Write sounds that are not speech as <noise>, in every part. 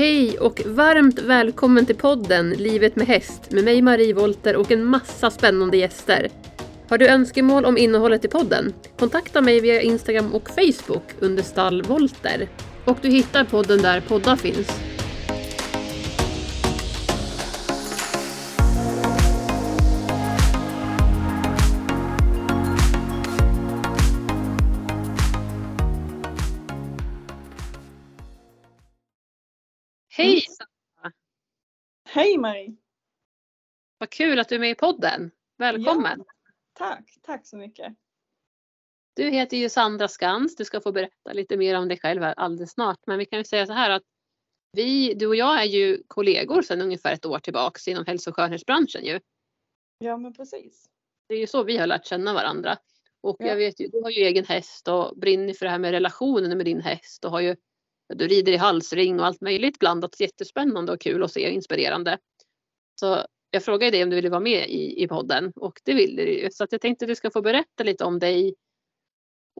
Hej och varmt välkommen till podden Livet med häst med mig Marie Volter och en massa spännande gäster. Har du önskemål om innehållet i podden? Kontakta mig via Instagram och Facebook under Stall Volter. Och du hittar podden där poddar finns. Hej Marie! Vad kul att du är med i podden. Välkommen! Ja, tack, tack så mycket. Du heter ju Sandra Skans. Du ska få berätta lite mer om dig själv här alldeles snart. Men vi kan ju säga så här att vi, du och jag är ju kollegor sedan ungefär ett år tillbaks inom hälso och skönhetsbranschen ju. Ja men precis. Det är ju så vi har lärt känna varandra. Och Ja. jag vet ju, du har ju egen häst och brinner för det här med relationen med din häst och har ju, du rider i halsring och allt möjligt blandat. Jättespännande och kul att se och inspirerande. Så jag frågade dig om du ville vara med i, i podden och det ville du ju. Så att jag tänkte att du ska få berätta lite om dig,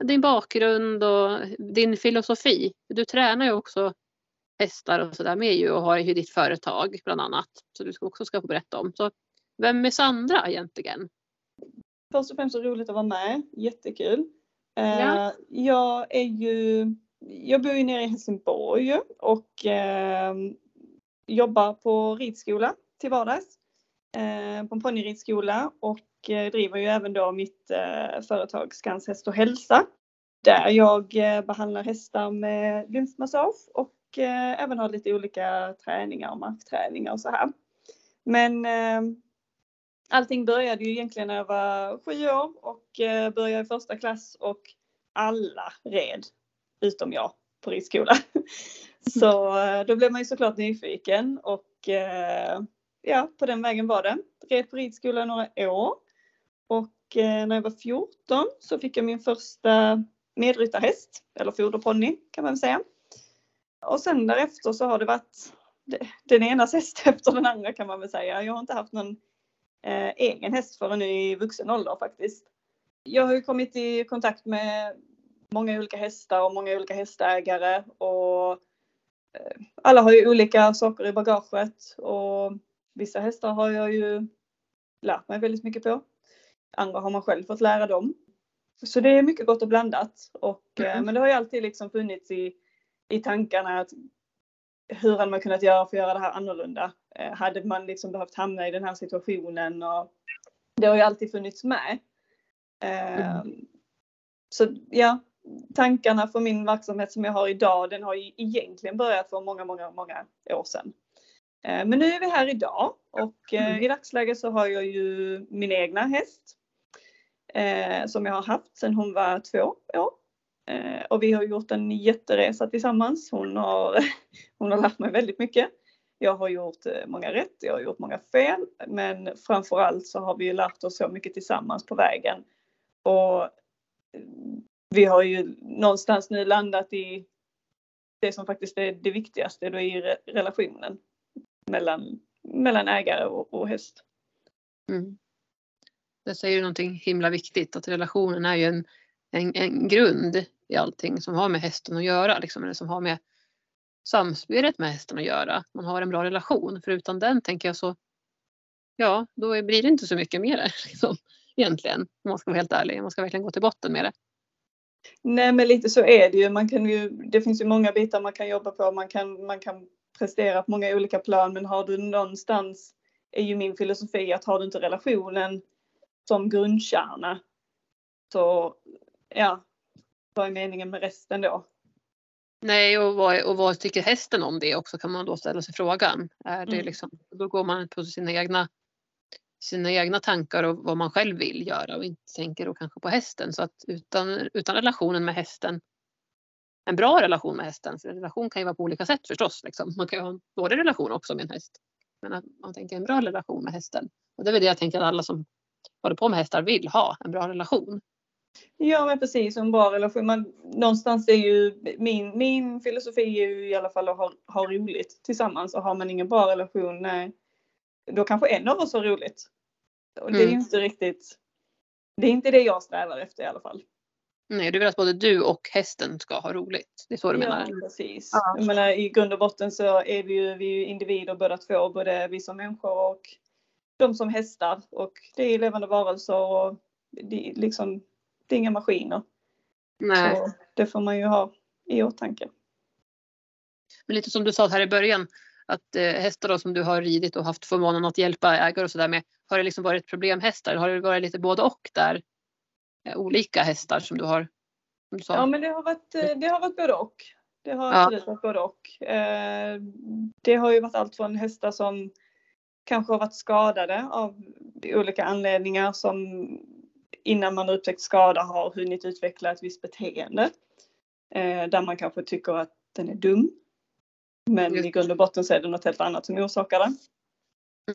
din bakgrund och din filosofi. Du tränar ju också hästar och sådär med ju och har ju ditt företag bland annat. Så du ska också ska få berätta om. Så vem är Sandra egentligen? Först och främst så roligt att vara med, jättekul. Ja. Eh, Jag är ju, jag bor ju nere i Helsingborg och eh, jobbar på ridskola till vardags. Eh, på en ponnyridskola och eh, driver ju även då mitt eh, företag Skans Häst och Hälsa. Där jag eh, behandlar hästar med lymfmassage och eh, även har lite olika träningar och markträningar och så här. Men eh, allting började ju egentligen när jag var sju år och eh, började i första klass och alla red utom jag på ridskola. Så eh, då blev man ju såklart nyfiken och eh, ja, på den vägen var det. Red på ridskola några år och eh, när jag var 14 så fick jag min första medryttarhäst, eller foderponny kan man säga. Och sen därefter så har det varit den ena häst <laughs> efter den andra kan man väl säga. Jag har inte haft någon eh, egen häst förrän nu i vuxen ålder faktiskt. Jag har ju kommit i kontakt med många olika hästar och många olika hästägare och eh, alla har ju olika saker i bagaget och vissa hästar har jag ju lärt mig väldigt mycket på. Andra har man själv fått lära dem. Så det är mycket gott och blandat. Och, eh, Mm. Men det har ju alltid liksom funnits i, i tankarna att hur hade man kunnat göra för att göra det här annorlunda? Eh, hade man liksom behövt hamna i den här situationen? Och det har ju alltid funnits med. Eh, Så ja, tankarna för min verksamhet som jag har idag, den har ju egentligen börjat för många, många, många år sedan. Eh, Men nu är vi här idag och eh, Mm. i dagsläget så har jag ju min egna häst. eh, Som jag har haft sedan hon var två år. Och vi har gjort en jätteresa tillsammans. Hon har, <laughs> hon har lärt mig väldigt mycket. Jag har gjort många rätt, jag har gjort många fel. Men framförallt så har vi lärt oss så mycket tillsammans på vägen. Och vi har ju någonstans nu landat i det som faktiskt är det viktigaste, då i re- relationen mellan, mellan ägare och, och häst. Mm. Det säger ju någonting himla viktigt att relationen är ju en, en, en grund i allting som har med hästen att göra. Liksom, eller som har med samspelet med hästen att göra. Man har en bra relation. För utan den tänker jag så, ja då blir det inte så mycket mer <laughs> liksom, egentligen. Om man ska vara helt ärlig. Man ska verkligen gå till botten med det. Nej men lite så är det ju. Man kan ju. Det finns ju många bitar man kan jobba på. Man kan, man kan prestera på många olika plan men har du någonstans är ju min filosofi att har du inte relationen som grundkärna så ja, vad är meningen med resten då? Nej, och vad, och vad tycker hästen om det också kan man då ställa sig frågan. Är det Mm. liksom, då går man på sina egna, sina egna tankar och vad man själv vill göra och inte tänker då kanske på hästen. Så att utan, utan relationen med hästen, en bra relation med hästen, för en relation kan ju vara på olika sätt förstås. Liksom. Man kan ju ha en dålig relation också med en häst. Men att man tänker en bra relation med hästen. Och det är väl det jag tänker att alla som håller på med hästar vill ha, en bra relation. Ja men precis, en bra relation. Man, någonstans är ju min, min filosofi är ju i alla fall att ha, ha roligt tillsammans och har man ingen bra relation, nej, då kanske en av oss har roligt. Och det är Mm. inte riktigt, det är inte det jag strävar efter i alla fall. Nej, du vill att både du och hästen ska ha roligt. Det är så du menar? Ja, precis. Ja. Jag menar, I grund och botten så är vi ju, vi ju individer båda två, både vi som människor och de som hästar. Och det är levande varelser och det, liksom, det är inga maskiner. Nej. Så det får man ju ha i åtanke. Men lite som du sa här i början, att eh, hästar då, som du har ridit och haft förmånen att hjälpa ägare och sådär med, har det liksom varit problemhästar? Har det varit lite både och där? Eh, olika hästar som du har? Som du? Ja men det har varit, eh, det har varit både och. Det har Ja. absolut varit både och. Det har ju varit allt från hästar som kanske har varit skadade av olika anledningar som innan man upptäckt skada har hunnit utveckla ett visst beteende. Där man kanske tycker att den är dum. Men Just i grund och botten så är det något helt annat som orsakar det.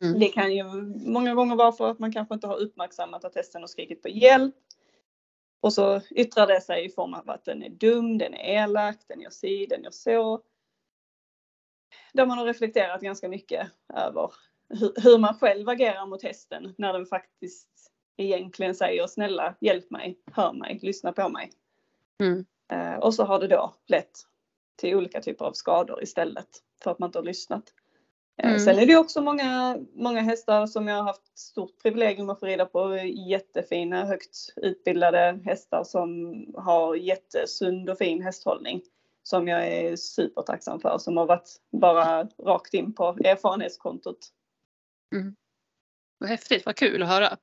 Mm. Det kan ju många gånger vara för att man kanske inte har uppmärksammat att hästen har skrikit på hjälp. Och så yttrar det sig i form av att den är dum, den är elak, den gör si, den gör så. Där man har reflekterat ganska mycket över hur, man själv agerar mot hästen när den faktiskt egentligen säger snälla hjälp mig, hör mig, lyssna på mig. Mm. Eh, och så har det då lett till olika typer av skador istället för att man inte har lyssnat. Eh, Mm. Sen är det också många, många hästar som jag har haft stort privilegium att få rida på. Jättefina, högt utbildade hästar som har jättesund och fin hästhållning. Som jag är supertacksam för. Som har varit bara rakt in på erfarenhetskontot. Vad häftigt, vad kul att höra.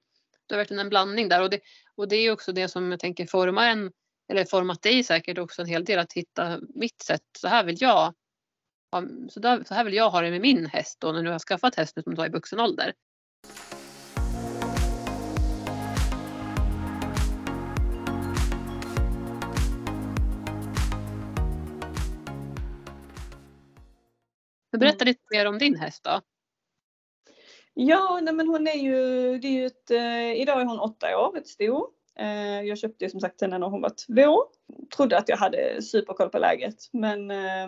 Du har verkligen en blandning där och det, och det är också det som jag tänker formar en, eller format dig säkert också en hel del att hitta mitt sätt. Så här vill jag så, där, så här vill jag ha det med min häst då när du har skaffat häst nu som du har i vuxen ålder. Men berätta lite mer om din häst då. Ja, nej men hon är ju, det är ju ett, eh, idag är hon åtta år, ett sto. Eh, jag köpte ju som sagt henne när hon var två. Trodde att jag hade superkoll på läget men eh,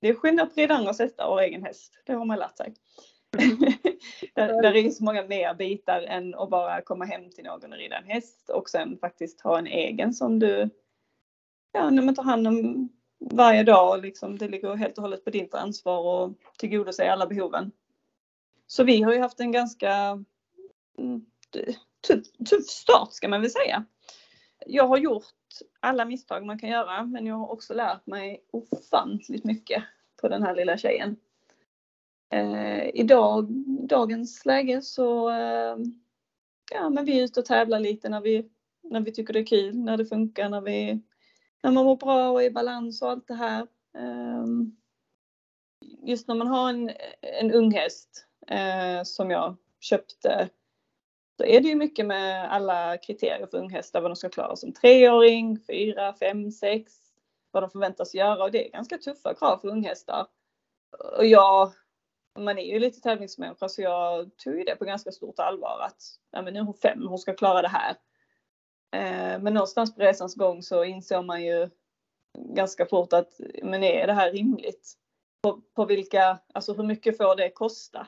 det är skillnad på att och sätta hästar och egen häst. Det har man lärt sig. <laughs> där, där är ju så många mer bitar än att bara komma hem till någon och rida en häst och sen faktiskt ha en egen som du ja, när man tar hand om varje dag. Liksom, det ligger helt och hållet på ditt ansvar och tillgodose alla behoven. Så vi har ju haft en ganska mm, tuff, tuff start ska man väl säga. Jag har gjort alla misstag man kan göra men jag har också lärt mig ofantligt mycket på den här lilla tjejen. Eh, I dag, dagens läge så eh, ja, men vi är ute och tävlar lite när vi, när vi tycker det är kul, när det funkar, när, vi, när man mår bra och är i balans och allt det här. Eh, just när man har en, en ung häst eh, som jag köpte så är det ju mycket med alla kriterier för unghästar, vad de ska klara som treåring, fyra, fem, sex, vad de förväntas göra och det är ganska tuffa krav för unghästar. Och jag, man är ju lite tävlingsmänniska så jag tog ju det på ganska stort allvar att ja, men nu är hon fem, hon ska klara det här. Eh, men någonstans på resans gång så insåg man ju ganska fort att men är det här rimligt? På, på vilka, alltså hur mycket får det kosta?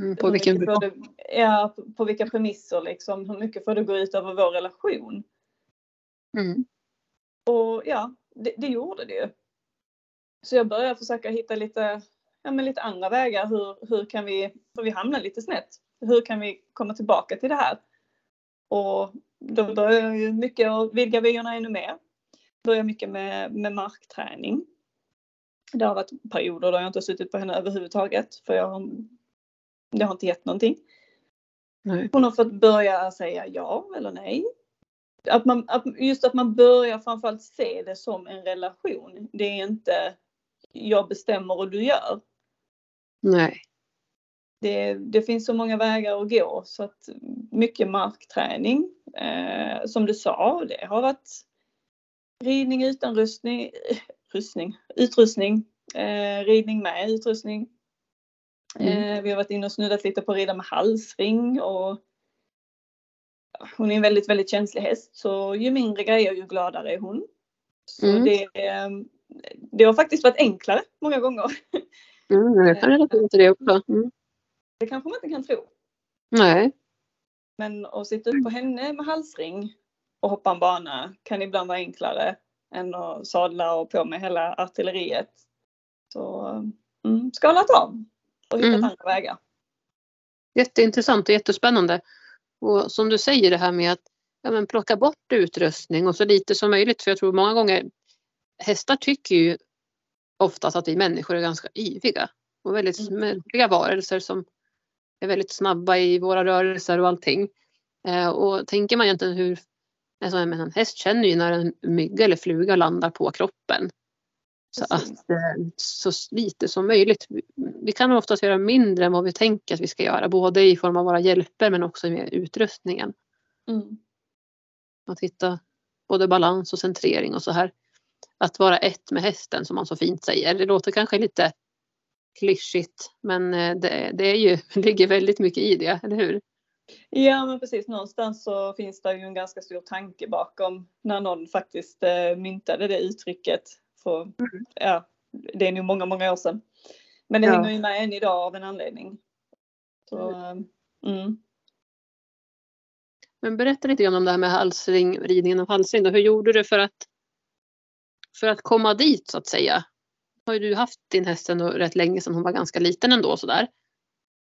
Mm, på vilken det, ja, på vilka premisser liksom. Hur mycket får det gå ut över vår relation? mm. Och ja, det, det gjorde det ju. Så jag började försöka hitta lite, ja, men lite andra vägar. Hur, hur kan vi, för vi hamnar lite snett. Hur kan vi komma tillbaka till det här? Och då började jag ju mycket att vidga vyerna ännu mer. Började mycket med, med markträning. Det har varit perioder då jag inte har suttit på henne överhuvudtaget för jag har, det har inte gett någonting. Nej. Hon har fått börja säga ja eller nej. Att man, att, just att man börjar framförallt se det som en relation. Det är inte jag bestämmer och du gör. Nej. Det, det finns så många vägar att gå så att mycket markträning. Eh, som du sa, det har varit ridning utan rustning, rustning utrustning, eh, ridning med utrustning. Mm. Eh, vi har varit inne och snuddat lite på att rida med halsring och hon är en väldigt, väldigt känslig häst så ju mindre grejer ju gladare är hon. Så Mm. det, eh, det har faktiskt varit enklare många gånger. Mm, jag kan relatera till det också. Mm. Det kanske man inte kan tro. Nej. Men att sitta upp på henne med halsring och hoppa en bana kan ibland vara enklare än att sadla och på med hela artilleriet. Så mm, skalat av och hittat Mm. andra vägar. Jätteintressant och jättespännande. Och som du säger det här med att ja, men plocka bort utrustning och så lite som möjligt. För jag tror många gånger hästar tycker ju oftast att vi människor är ganska yviga och väldigt Mm. mänskliga varelser som är väldigt snabba i våra rörelser och allting. Eh, och tänker man egentligen hur alltså, menar, en häst känner ju när en mygga eller fluga landar på kroppen. Så Precis. att eh, så lite som möjligt. Vi- Vi kan oftast göra mindre än vad vi tänker att vi ska göra, både i form av våra hjälper men också med utrustningen. Mm. Att hitta både balans och centrering och så här. Att vara ett med hästen som man så fint säger. Det låter kanske lite klyschigt men eh, det, det är ju, <laughs> det ligger väldigt mycket i det, eller hur? Ja men precis, någonstans så finns det ju en ganska stor tanke bakom när någon faktiskt eh, myntade det uttrycket. För, ja, det är nu många, många år sedan. Men det Ja. hänger ju med än idag av en anledning. Så, eh, mm. Men berätta lite grann om det här med halsring, ridningen av halsring. Då. Hur gjorde du för att, för att komma dit så att säga? Har ju du haft din häst ändå rätt länge sedan hon var ganska liten ändå sådär.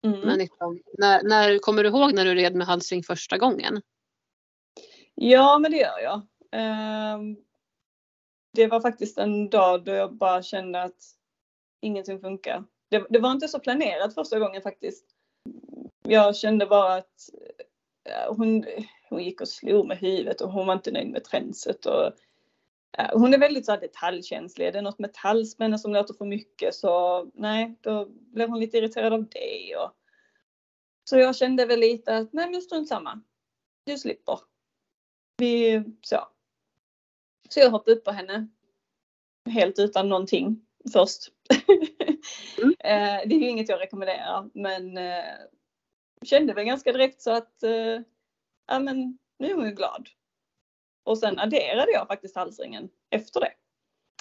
Mm. Men liksom, när, när, kommer du ihåg när du red med halsring första gången? Ja men det gör jag. Ehm, det var faktiskt en dag då jag bara kände att ingenting funkar. Det, det var inte så planerat första gången faktiskt. Jag kände bara att hon, hon gick och slog med huvudet och hon var inte nöjd med tränset. Och, hon är väldigt så här detaljkänslig. Det är något metallspänne som låter för mycket så nej, då blev hon lite irriterad av det. Och, så jag kände väl lite att nej men strunt samma. Du slipper. Vi, så. Så jag hoppade upp på henne. Helt utan någonting först. <laughs> Mm. Eh, det är ju inget jag rekommenderar men eh, kände väl ganska direkt så att eh, ja men nu är hon ju glad. Och sen adderade jag faktiskt halsringen efter det.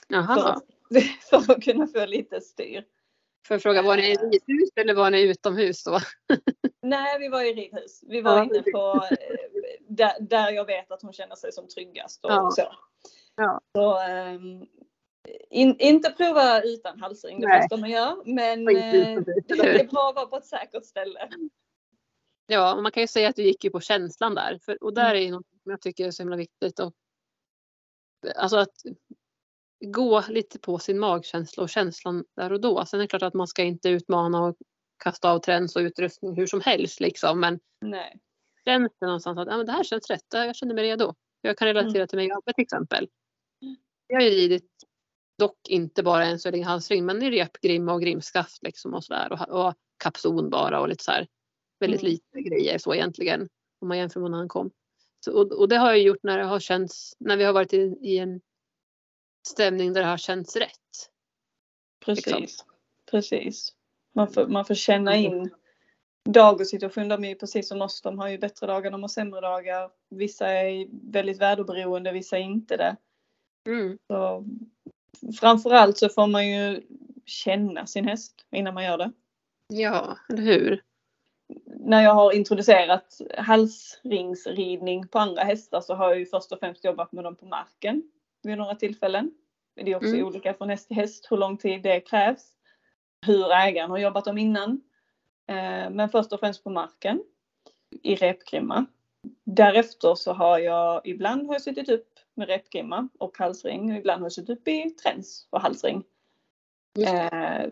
Jaha. För, <laughs> för att kunna få lite styr. Får jag fråga, var ni i ridhus eller var ni utomhus då? <laughs> Nej, vi var i ridhus. Vi var Ja. inne på där, där jag vet att hon känner sig som tryggast och Ja. så. Ja. Så ehm, in, inte prova utan halsring det Nej. första man gör, men eh, det är bra att vara på ett säkert ställe. Ja, och man kan ju säga att du gick ju på känslan där. För, och där Mm. är ju något som jag tycker är så himla viktigt. Och, alltså att gå lite på sin magkänsla och känslan där och då. Sen är det klart att man ska inte utmana och kasta av träns och utrustning hur som helst liksom. Men Nej. Känns det någonstans att ja, men det här känns rätt, jag känner mig redo. Jag kan relatera till mig Abbe till exempel. Jag har ju ridit dock inte bara en Sölling halsring men i repgrimma och grimskaft liksom och sådär och, och kapson bara och lite så här väldigt Mm. lite grejer så egentligen om man jämför med när han kom. Så, och, och det har jag gjort när det har känts, när vi har varit i, i en stämning där det har känts rätt. Precis. Liksom. Precis. Man får, man får känna in dag och situation. De är ju precis som oss. De har ju bättre dagar, de har sämre dagar. Vissa är väldigt väderberoende, vissa är inte det. Mm. Så framförallt så får man ju känna sin häst innan man gör det. Ja, eller hur? När jag har introducerat halsringsridning på andra hästar så har jag ju först och främst jobbat med dem på marken vid några tillfällen. Det är också Mm. olika från häst till häst hur lång tid det krävs. Hur ägaren har jobbat dem innan. Eh, Men först och främst på marken i repgrimma. Därefter så har jag ibland har jag suttit upp med repgrimma och halsring och ibland har jag suttit upp i träns och halsring. Eh,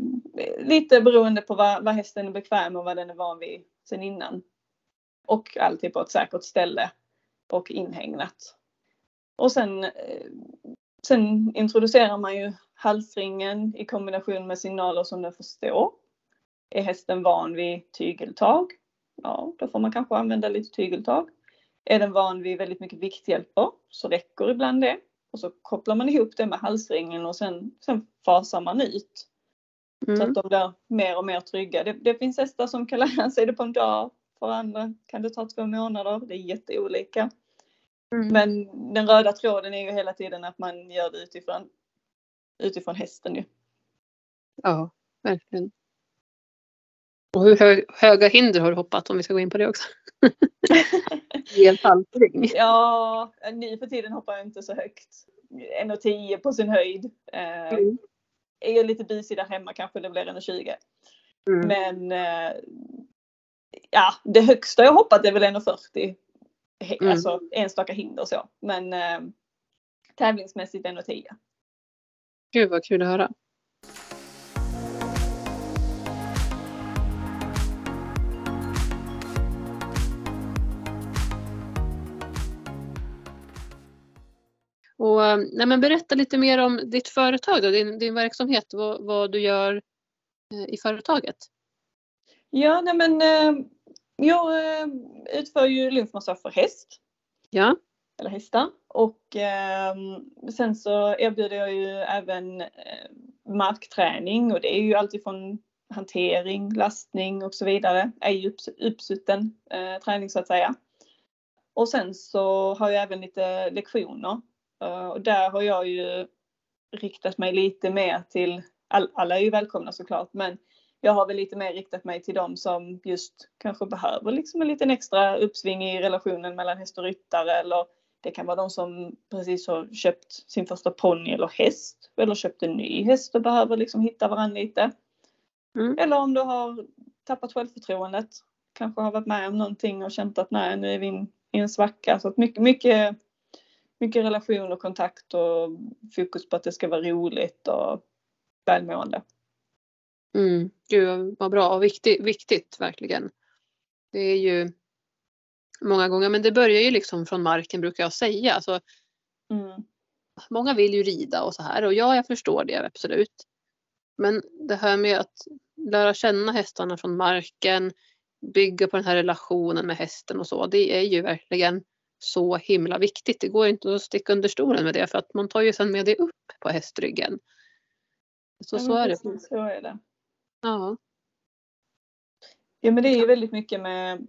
lite beroende på vad, vad hästen är bekväm med och vad den är van vid sen innan. Och alltid på ett säkert ställe och inhägnat. Och sen, eh, sen introducerar man ju halsringen i kombination med signaler som den förstår. Är hästen van vid tygeltag? Ja, då får man kanske använda lite tygeltag. Är den van vid väldigt mycket vikthjälper så räcker ibland det. Och så kopplar man ihop det med halsringen och sen, sen fasar man ut. Så Mm. att de blir mer och mer trygga. Det, det finns hästar som kan lära <laughs> sig det på en dag. För andra kan det ta två månader. Det är jätteolika. Mm. Men den röda tråden är ju hela tiden att man gör det utifrån, utifrån hästen ju. Ja, verkligen. Och hur hö höga hinder har du hoppat om vi ska gå in på det också? <laughs> I en. Ja, nu för tiden hoppar jag inte så högt. 1,10 på sin höjd. Eh, Mm. Är jag lite busig där hemma kanske det blir 1,20. Mm. Men eh, ja, det högsta jag hoppat är väl 1,40. He- Mm. Alltså enstaka hinder så. Men eh, tävlingsmässigt 1,10. Gud vad kul att höra. Och, eh, nej men berätta lite mer om ditt företag, då, din, din verksamhet, vad, vad du gör eh, i företaget. Ja, nej men eh, jag utför ju lymfmassage för häst. Ja. eller hästar. Och eh, sen så erbjuder jag ju även markträning och det är ju alltifrån hantering, lastning och så vidare. Är ju upps- uppsutten eh, träning så att säga. Och sen så har jag även lite lektioner och där har jag ju riktat mig lite mer till, all, alla är ju välkomna såklart, men jag har väl lite mer riktat mig till dem som just kanske behöver liksom en liten extra uppsving i relationen mellan häst och ryttare eller det kan vara de som precis har köpt sin första ponny eller häst eller köpt en ny häst och behöver liksom hitta varandra lite. Mm. Eller om du har tappat självförtroendet, kanske har varit med om någonting och känt att nej nu är vi in, i en svacka. Så att mycket, mycket, mycket relation och kontakt och fokus på att det ska vara roligt och välmående. Mm. Gud vad bra och viktigt, viktigt verkligen. Det är ju många gånger, men det börjar ju liksom från marken brukar jag säga. Alltså, Mm. många vill ju rida och så här och ja, jag förstår det absolut. Men det här med att lära känna hästarna från marken, bygga på den här relationen med hästen och så, det är ju verkligen så himla viktigt. Det går inte att sticka under stolen med det för att man tar ju sen med det upp på hästryggen. Så, Ja, så är det. Så är det. Ja. Ja men det är ju väldigt mycket med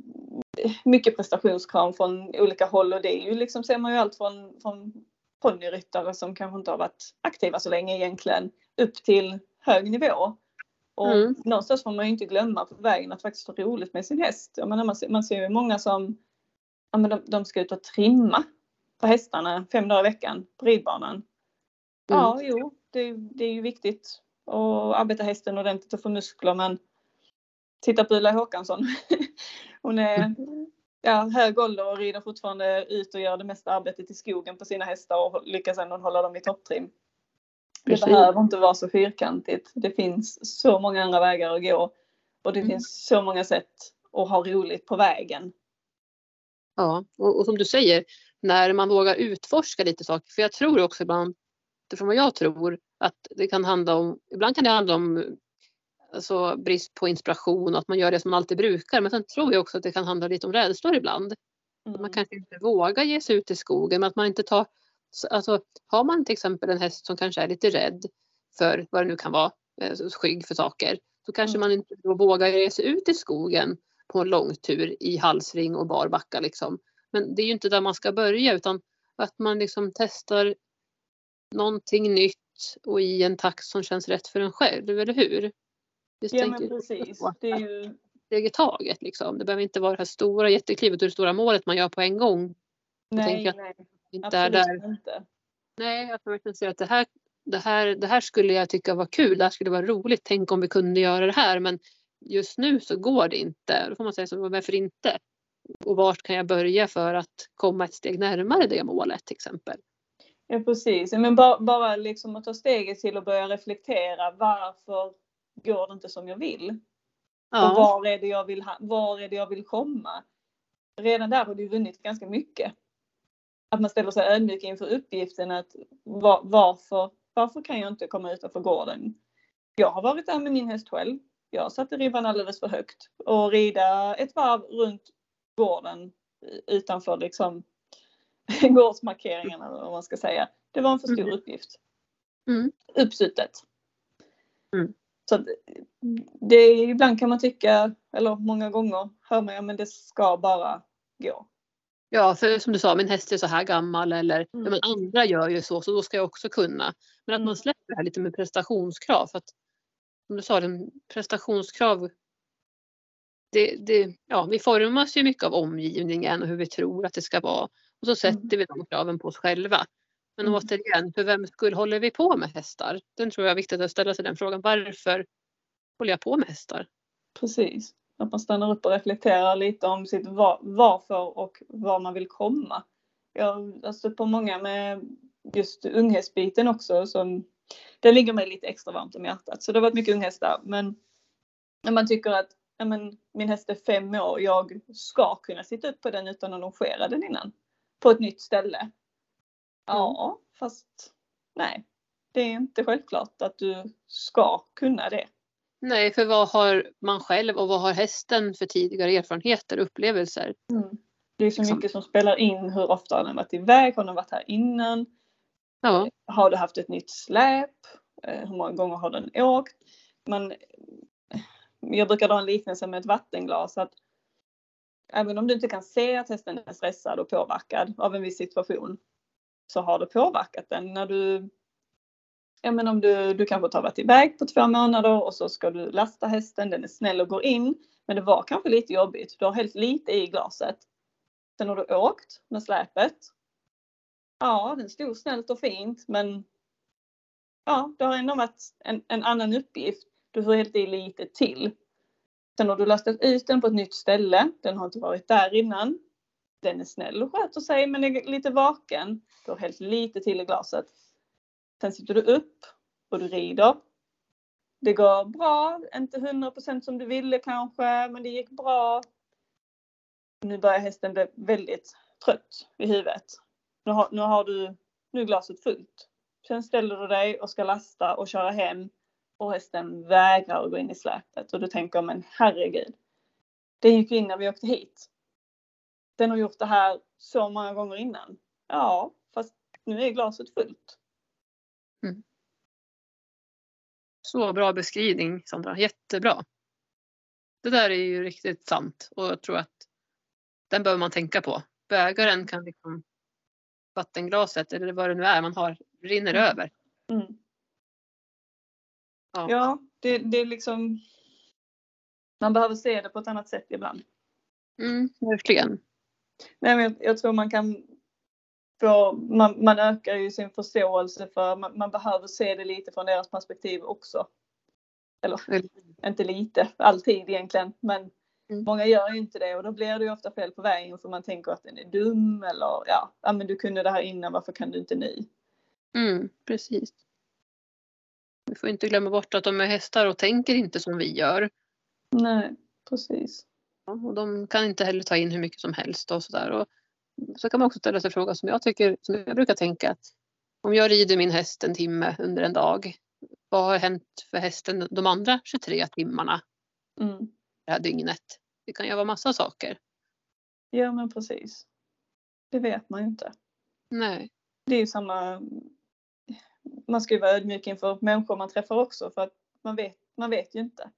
mycket prestationskrav från olika håll och det är ju liksom ser man ju allt från, från ponnyryttare som kanske inte har varit aktiva så länge egentligen upp till hög nivå. Och Mm. någonstans får man ju inte glömma på vägen att faktiskt ha roligt med sin häst. Jag menar, man, ser, man ser ju många som ja, men de, de ska ut och trimma på hästarna fem dagar i veckan på ridbanan. Ja, jo, det, det är ju viktigt att arbeta hästen ordentligt och få muskler men titta på Ulla Håkansson. <laughs> Hon är ja, hög ålder och rider fortfarande ut och gör det mesta arbetet i skogen på sina hästar och lyckas ändå hålla dem i topptrim. Det Precis. behöver inte vara så fyrkantigt. Det finns så många andra vägar att gå och det Mm. finns så många sätt att ha roligt på vägen. Ja, och, och som du säger, när man vågar utforska lite saker, för jag tror också ibland, utifrån vad jag tror, att det kan handla om, ibland kan det handla om alltså, brist på inspiration och att man gör det som man alltid brukar, men sen tror jag också att det kan handla lite om rädslor ibland. Att man Mm. kanske inte vågar ge sig ut i skogen, men att man inte tar, alltså har man till exempel en häst som kanske är lite rädd för vad det nu kan vara, eh, skygg för saker, så kanske Mm. man inte vågar ge sig ut i skogen på en långtur i halsring och barbacka liksom. Men det är ju inte där man ska börja utan att man liksom testar någonting nytt och i en takt som känns rätt för en själv, eller hur? Just Ja men precis. Det är ju steg i taget liksom. Det behöver inte vara det här stora jätteklivet och det stora målet man gör på en gång. nej, att- nej, Inte är där. absolut inte. Nej, att man verkligen ser att det här, det, här, det här skulle jag tycka var kul, det här skulle vara roligt, tänk om vi kunde göra det här men just nu så går det inte. Då får man säga så, varför inte? Och vart kan jag börja för att komma ett steg närmare det målet till exempel? Ja precis, men bara, bara liksom att ta steget till att börja reflektera varför går det inte som jag vill? Och Ja, var är, det jag vill ha, var är det jag vill komma? Redan där har du vunnit ganska mycket. Att man ställer sig ödmjuk inför uppgiften att var, varför, varför kan jag inte komma utanför gården? Jag har varit där med min häst själv. Jag satte ribban alldeles för högt och rida ett varv runt gården utanför liksom <laughs> gårdsmarkeringarna eller vad man ska säga. Det var en för stor Mm. uppgift. Mm. Uppsuttet. Mm. Så det, ibland kan man tycka, eller många gånger hör man ja men det ska bara gå. ja för som du sa, min häst är så här gammal eller Mm. men andra gör ju så, så då ska jag också kunna. Men att Mm. man släpper det här lite med prestationskrav. För att, som du sa, den prestationskrav det, det, ja, vi formas ju mycket av omgivningen och hur vi tror att det ska vara. Och så sätter Mm. vi de kraven på oss själva. Men Mm. återigen, för vem skull håller vi på med hästar? Den tror jag är viktigt att ställa sig den frågan. Varför håller jag på med hästar? Precis. Att man stannar upp och reflekterar lite om sitt var, varför och var man vill komma. Jag har stött på många med just unghästbiten också som det ligger mig lite extra varmt om hjärtat. Så det har varit mycket unghästar. Men när man tycker att ja, men, min häst är fem år, jag ska kunna sitta upp på den utan att longera den innan. På ett nytt ställe. Ja, fast nej. Det är inte självklart att du ska kunna det. Nej, för vad har man själv och vad har hästen för tidigare erfarenheter och upplevelser? Det är så Liksom. mycket som spelar in. Hur ofta har den varit iväg? Har den varit här innan? Ja, Har du haft ett nytt släp? Eh, hur många gånger har den åkt? Men eh, jag brukar dra en liknelse med ett vattenglas. Att även om du inte kan se att hästen är stressad och påverkad av en viss situation så har det påverkat den. När du, ja men om du, du kanske har varit iväg på två månader och så ska du lasta hästen, den är snäll och går in. Men det var kanske lite jobbigt. Du har hällt lite i glaset. Sen har du åkt med släpet. Ja, den stod snällt och fint men ja, det har ändå varit en, en annan uppgift. Du får helt i lite till. Sen har du lastat ut den på ett nytt ställe. Den har inte varit där innan. Den är snäll och sköter sig men är lite vaken. Du har hällt lite till i glaset. Sen sitter du upp och du rider. Det går bra, inte 100% som du ville kanske, men det gick bra. Nu börjar hästen bli väldigt trött i huvudet. Nu har, nu har du, nu är glaset fullt. Sen ställer du dig och ska lasta och köra hem och hästen vägrar att gå in i släpet och du tänker men herregud. Den gick in när vi åkte hit. Den har gjort det här så många gånger innan. Ja, fast nu är glaset fullt. Mm. så bra beskrivning Sandra, jättebra. Det där är ju riktigt sant och jag tror att den behöver man tänka på. Bägaren kan liksom vattenglaset eller vad det nu är man har rinner Mm. över. Mm. Ja. Ja, det, det är liksom. Man behöver se det på ett annat sätt ibland. Mm, verkligen. Nej, men jag, jag tror man kan få, man, man ökar ju sin förståelse för, man, man behöver se det lite från deras perspektiv också. Eller inte lite, alltid egentligen, men Mm. många gör ju inte det och då blir det ju ofta fel på vägen för man tänker att den är dum eller ja, ja men du kunde det här innan, varför kan du inte nu? Mm, precis. Vi får inte glömma bort att de är hästar och tänker inte som vi gör. Nej, precis. Ja, Och de kan inte heller ta in hur mycket som helst och sådär. Och så kan man också ställa sig frågan som jag tycker, som jag brukar tänka att om jag rider min häst en timme under en dag, vad har hänt för hästen de andra 23 timmarna Mm. Det här dygnet? Det kan ju vara massa saker. Ja men precis. Det vet man ju inte. Nej, det är ju samma. Man ska ju vara ödmjuk inför människor man träffar också för att man vet, man vet ju inte.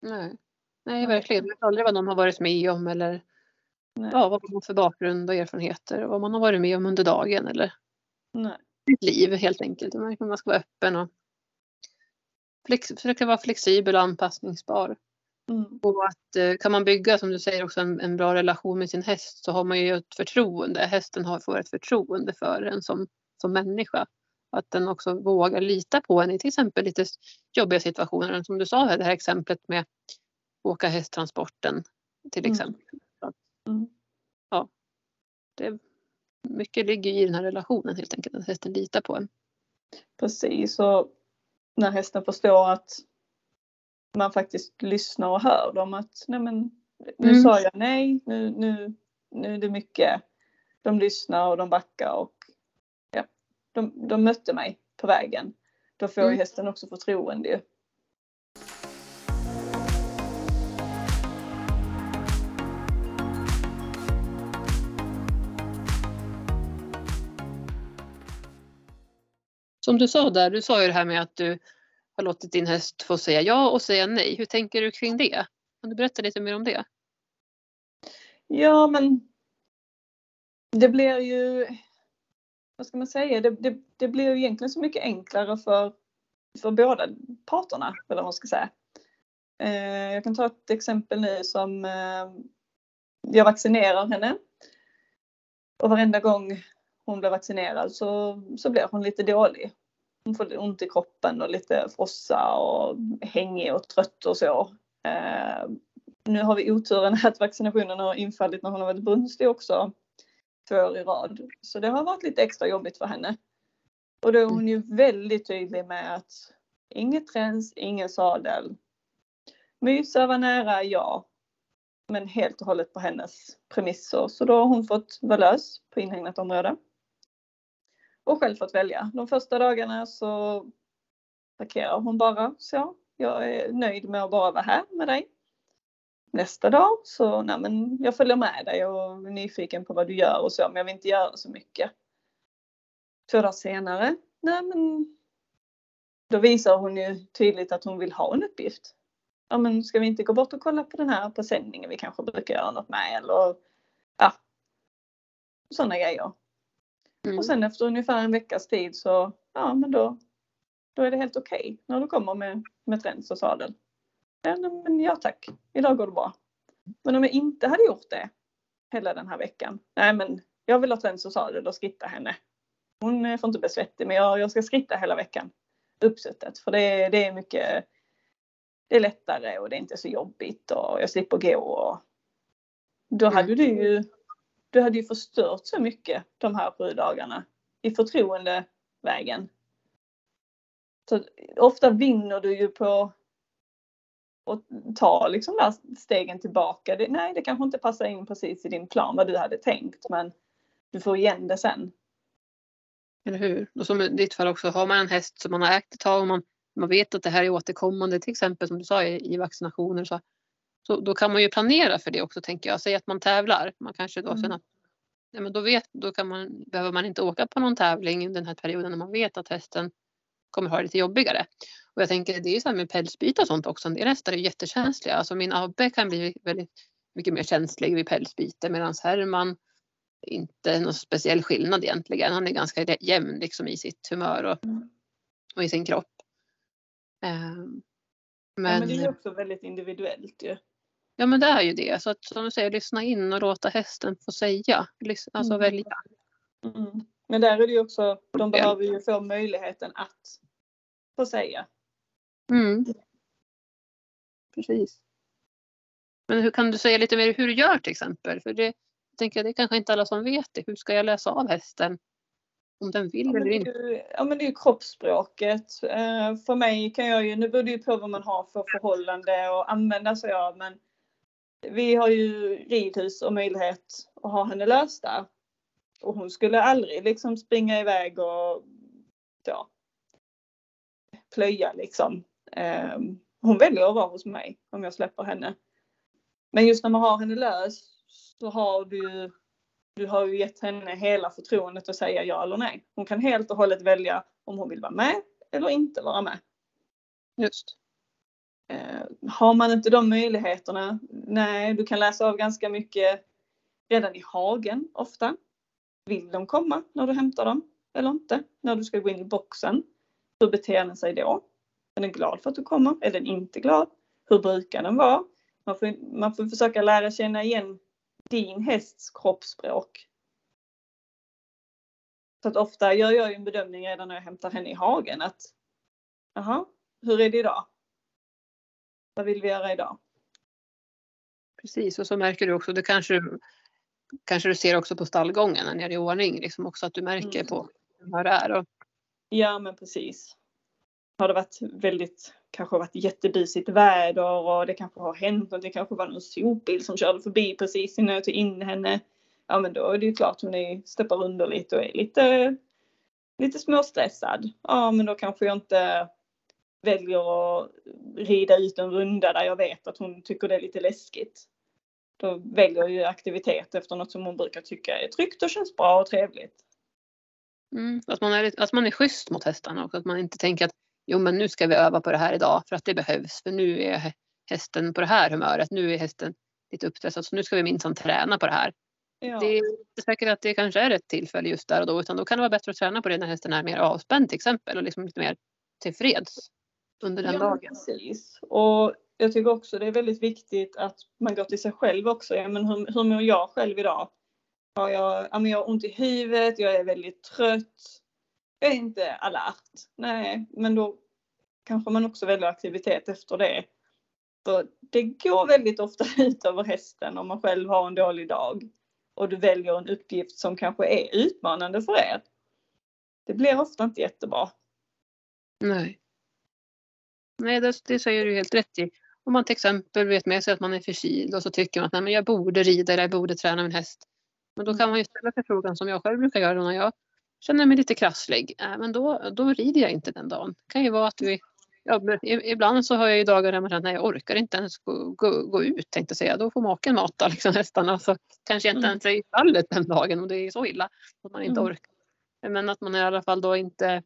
nej. Nej, verkligen. Man vet aldrig vad någon har varit med om eller Nej. ja, vad man har för bakgrund och erfarenheter och vad man har varit med om under dagen eller Nej. sitt liv helt enkelt. Man man ska vara öppen och flex, försöka vara flexibel och anpassningsbar. Mm. Och att eh, kan man bygga, som du säger, också en, en bra relation med sin häst så har man ju ett förtroende. Hästen har, får ett förtroende för en som, som människa. Att den också vågar lita på en i till exempel lite jobbiga situationer. Som du sa, det här exemplet med åka hästtransporten till Mm. exempel. Mm. Ja, det, mycket ligger i den här relationen helt enkelt, att hästen litar på en. Precis och när hästen förstår att man faktiskt lyssnar och hör dem att nej men nu Mm. sa jag nej, nu, nu, nu är det mycket. De lyssnar och de backar och ja, de, de mötte mig på vägen. Då får ju Mm. hästen också förtroende ju. Som du sa där, du sa ju det här med att du har låtit din häst få säga ja och säga nej. Hur tänker du kring det? Kan du berätta lite mer om det? Ja, men det blir ju, vad ska man säga, det, det, det blir ju egentligen så mycket enklare för, för båda parterna, eller vad man ska säga. Eh, jag kan ta ett exempel nu som eh, jag vaccinerar henne. Och varenda gång hon blir vaccinerad så, så blir hon lite dålig. Hon får ont i kroppen och lite frossa och hängig och trött och så. Eh, nu har vi oturen att vaccinationen har infallit när hon har varit brunstig också två år i rad. Så det har varit lite extra jobbigt för henne. Och då är hon ju väldigt tydlig med att inget träns, ingen sadel. Mysa var nära, ja. Men helt och hållet på hennes premisser. Så då har hon fått vara lös på inhägnat område. Och själv fått välja. De första dagarna så parkerar hon bara så. Jag är nöjd med att bara vara här med dig. Nästa dag så, nej men jag följer med dig och är nyfiken på vad du gör och så, men jag vill inte göra så mycket. Två dagar senare, nej men då visar hon ju tydligt att hon vill ha en uppgift. Ja men ska vi inte gå bort och kolla på den här presenningen vi kanske brukar göra något med eller ja. Sådana grejer. Mm. Och sen efter ungefär en veckas tid så, ja men då, då är det helt okej okay när du kommer med, med träns och sadel. Ja, men ja tack, idag går det bra. Men om jag inte hade gjort det hela den här veckan. Nej men jag vill ha träns och sadel och skritta henne. Hon får inte bli svettig men jag, jag ska skritta hela veckan. Uppsuttet för det, det är mycket det är lättare och det är inte så jobbigt och jag slipper gå. Och då hade du ju du hade ju förstört så mycket de här sju dagarna i förtroendevägen. Så ofta vinner du ju på att ta liksom där stegen tillbaka. Det, nej, det kanske inte passar in precis i din plan vad du hade tänkt men du får igen det sen. Eller hur? Och som i ditt fall också, har man en häst som man har ägt ett tag och man, man vet att det här är återkommande, till exempel som du sa i, i vaccinationer, så, så då kan man ju planera för det också tänker jag. Säg att man tävlar, man kanske då mm. sen att, ja, men då, vet, då kan man, behöver man inte åka på någon tävling den här perioden när man vet att hästen kommer ha det lite jobbigare. Och jag tänker det är ju så här med pälsbyte och sånt också. En del hästar är jättekänsliga. Alltså min Abbe kan bli väldigt mycket mer känslig vid pälsbyte medan Herman inte någon speciell skillnad egentligen. Han är ganska jämn liksom i sitt humör och, mm. och i sin kropp. Um, men, ja, men det är också väldigt individuellt ju. Ja men det är ju det. Så att som du säger, lyssna in och låta hästen få säga. Alltså mm. välja. Mm. Men där är det ju också, de behöver ju få möjligheten att få säga. Mm. Precis. Men hur kan du säga lite mer hur du gör till exempel? För det, jag tänker, det är kanske inte alla som vet det. Hur ska jag läsa av hästen? Om den vill ja, eller inte. Ja men det är ju kroppsspråket. Eh, för mig kan jag ju, nu beror det ju på vad man har för förhållande och använda sig av men vi har ju ridhus och möjlighet att ha henne löst där. Och hon skulle aldrig liksom springa iväg och ja, plöja liksom. Ehm, hon väljer att vara hos mig om jag släpper henne. Men just när man har henne lös så har du du har ju gett henne hela förtroendet att säga ja eller nej. Hon kan helt och hållet välja om hon vill vara med eller inte vara med. Just. Eh, har man inte de möjligheterna, nej, du kan läsa av ganska mycket redan i hagen ofta. Vill de komma när du hämtar dem eller inte? När du ska gå in i boxen. Hur beter den sig då? Är den glad för att du kommer? Är den inte glad? Hur brukar den vara? Man får, man får försöka lära känna igen din hästs kroppsspråk. Så att ofta gör jag ju en bedömning redan när jag hämtar henne i hagen att jaha, hur är det idag? Vad vill vi göra idag? Precis och så märker du också, det kanske, kanske du ser också på stallgången när ni är i ordning, liksom också att du märker mm. på hur det är. Och, Ja men precis. Har det varit väldigt, kanske varit jättedisigt väder och det kanske har hänt något. Det kanske var någon sopbil som körde förbi precis innan jag tog in henne. Ja men då är det ju klart hon är, steppar under lite och är lite, lite småstressad. Ja men då kanske jag inte väljer att rida ut en runda där jag vet att hon tycker det är lite läskigt. Då väljer jag aktivitet efter något som hon brukar tycka är tryggt och känns bra och trevligt. Mm, att, man är, att man är schysst mot hästarna och att man inte tänker att jo men nu ska vi öva på det här idag för att det behövs för nu är hästen på det här humöret. Nu är hästen lite uppstressad så nu ska vi minsann träna på det här. Ja. Det är inte säkert att det kanske är ett tillfälle just där och då utan då kan det vara bättre att träna på det när hästen är mer avspänd till exempel och liksom lite mer tillfreds under den ja, dagen. Precis. Och jag tycker också det är väldigt viktigt att man går till sig själv också. Ja, men hur, hur mår jag själv idag? Har jag, ja, men jag har ont i huvudet, jag är väldigt trött. Jag är inte alert. Nej, men då kanske man också väljer aktivitet efter det. För det går väldigt ofta <laughs> ut över hästen om man själv har en dålig dag och du väljer en uppgift som kanske är utmanande för er. Det blir ofta inte jättebra. Nej. Nej, det, det säger du helt rätt i. Om man till exempel vet med sig att man är förkyld och så tycker man att Nej, men jag borde rida eller jag borde träna min häst. Men då kan man ju ställa sig frågan som jag själv brukar göra när jag känner mig lite krasslig. Äh, men då, då rider jag inte den dagen. Det kan ju vara att vi Ja, ibland så har jag ju dagar där man känner att jag orkar inte ens gå, gå, gå ut tänkte jag säga. Då får maken mata liksom hästarna. Så kanske jag inte mm. ens är i stallet den dagen och det är så illa att man inte mm. orkar. Men att man i alla fall då inte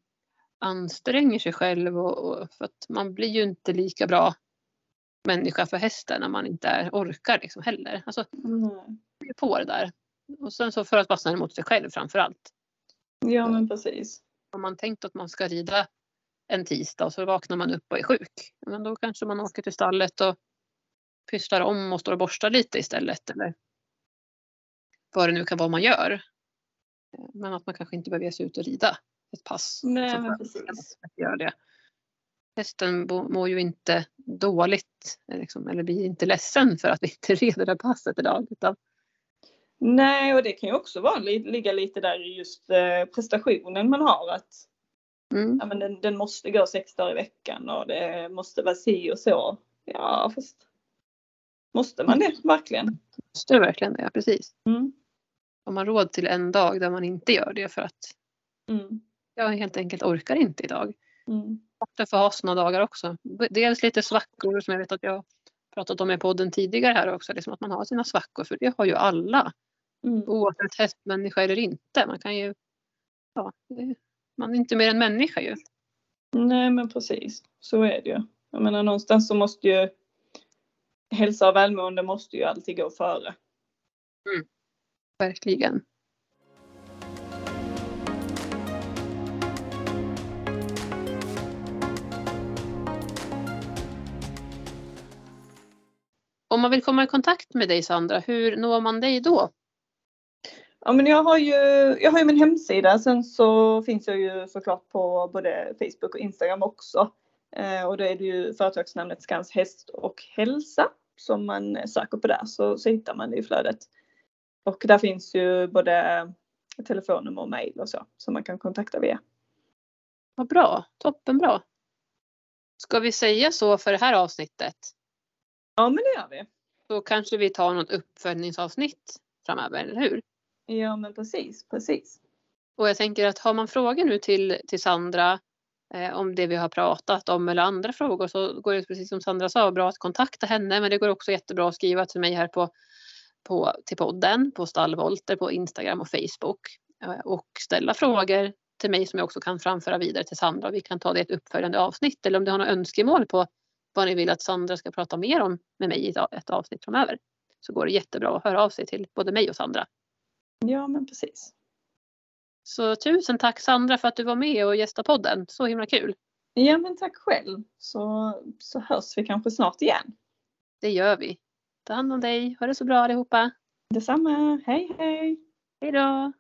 anstränger sig själv och, och, för att man blir ju inte lika bra människa för hästen när man inte är, orkar liksom heller. Alltså, mm. på det där. Och sen så för att snäll mot sig själv framför allt. Ja men precis. Om man tänkt att man ska rida en tisdag och så vaknar man upp och är sjuk. Men då kanske man åker till stallet och pysslar om och står och borstar lite istället. Eller vad det nu kan vara man gör. Men att man kanske inte behöver ge sig ut och rida ett pass. Nej, men precis. Gör det. Hästen mår ju inte dåligt liksom, eller blir inte ledsen för att vi inte <laughs> reder det passet idag. Utan... Nej, och det kan ju också vara, ligga lite där i just eh, prestationen man har. Att Mm. Ja, men den, den, måste gå sex dagar i veckan och det måste vara si och så. Ja, fast måste man det verkligen? Måste det verkligen det? Ja, precis. Mm. Har man råd till en dag där man inte gör det för att mm. Jag helt enkelt orkar inte idag. Mm. Jag får ha sådana dagar också. Dels lite svackor som jag vet att jag pratat om i podden tidigare här också. Liksom att man har sina svackor för det har ju alla. Mm. Oavsett hästmänniska eller inte. Man kan ju ja, man är inte mer än människa ju. Nej men precis, så är det ju. Jag menar någonstans så måste ju hälsa och välmående måste ju alltid gå före. Mm. Verkligen. Om man vill komma i kontakt med dig Sandra, hur når man dig då? Ja men jag har ju, jag har ju min hemsida. Sen så finns jag ju såklart på både Facebook och Instagram också. Eh, och då är det ju företagsnamnet Skans Häst och Hälsa som man söker på där så, så hittar man det i flödet. Och där finns ju både telefonnummer och mail och så som man kan kontakta via. Vad bra, toppenbra. Ska vi säga så för det här avsnittet? Ja men det gör vi. Då kanske vi tar något uppföljningsavsnitt framöver, eller hur? Ja men precis, precis. Och jag tänker att har man frågor nu till, till Sandra eh, om det vi har pratat om eller andra frågor så går det precis som Sandra sa bra att kontakta henne men det går också jättebra att skriva till mig här på, på till podden på Stallvolter på Instagram och Facebook eh, och ställa frågor till mig som jag också kan framföra vidare till Sandra. Vi kan ta det i ett uppföljande avsnitt eller om du har några önskemål på vad ni vill att Sandra ska prata mer om med mig i ett avsnitt framöver så går det jättebra att höra av sig till både mig och Sandra. Ja men precis. Så tusen tack Sandra för att du var med och gästade podden. Så himla kul. Ja men tack själv. Så, så hörs vi kanske snart igen. Det gör vi. Ta hand om dig. Ha det så bra allihopa. Detsamma. Hej hej. Hej då.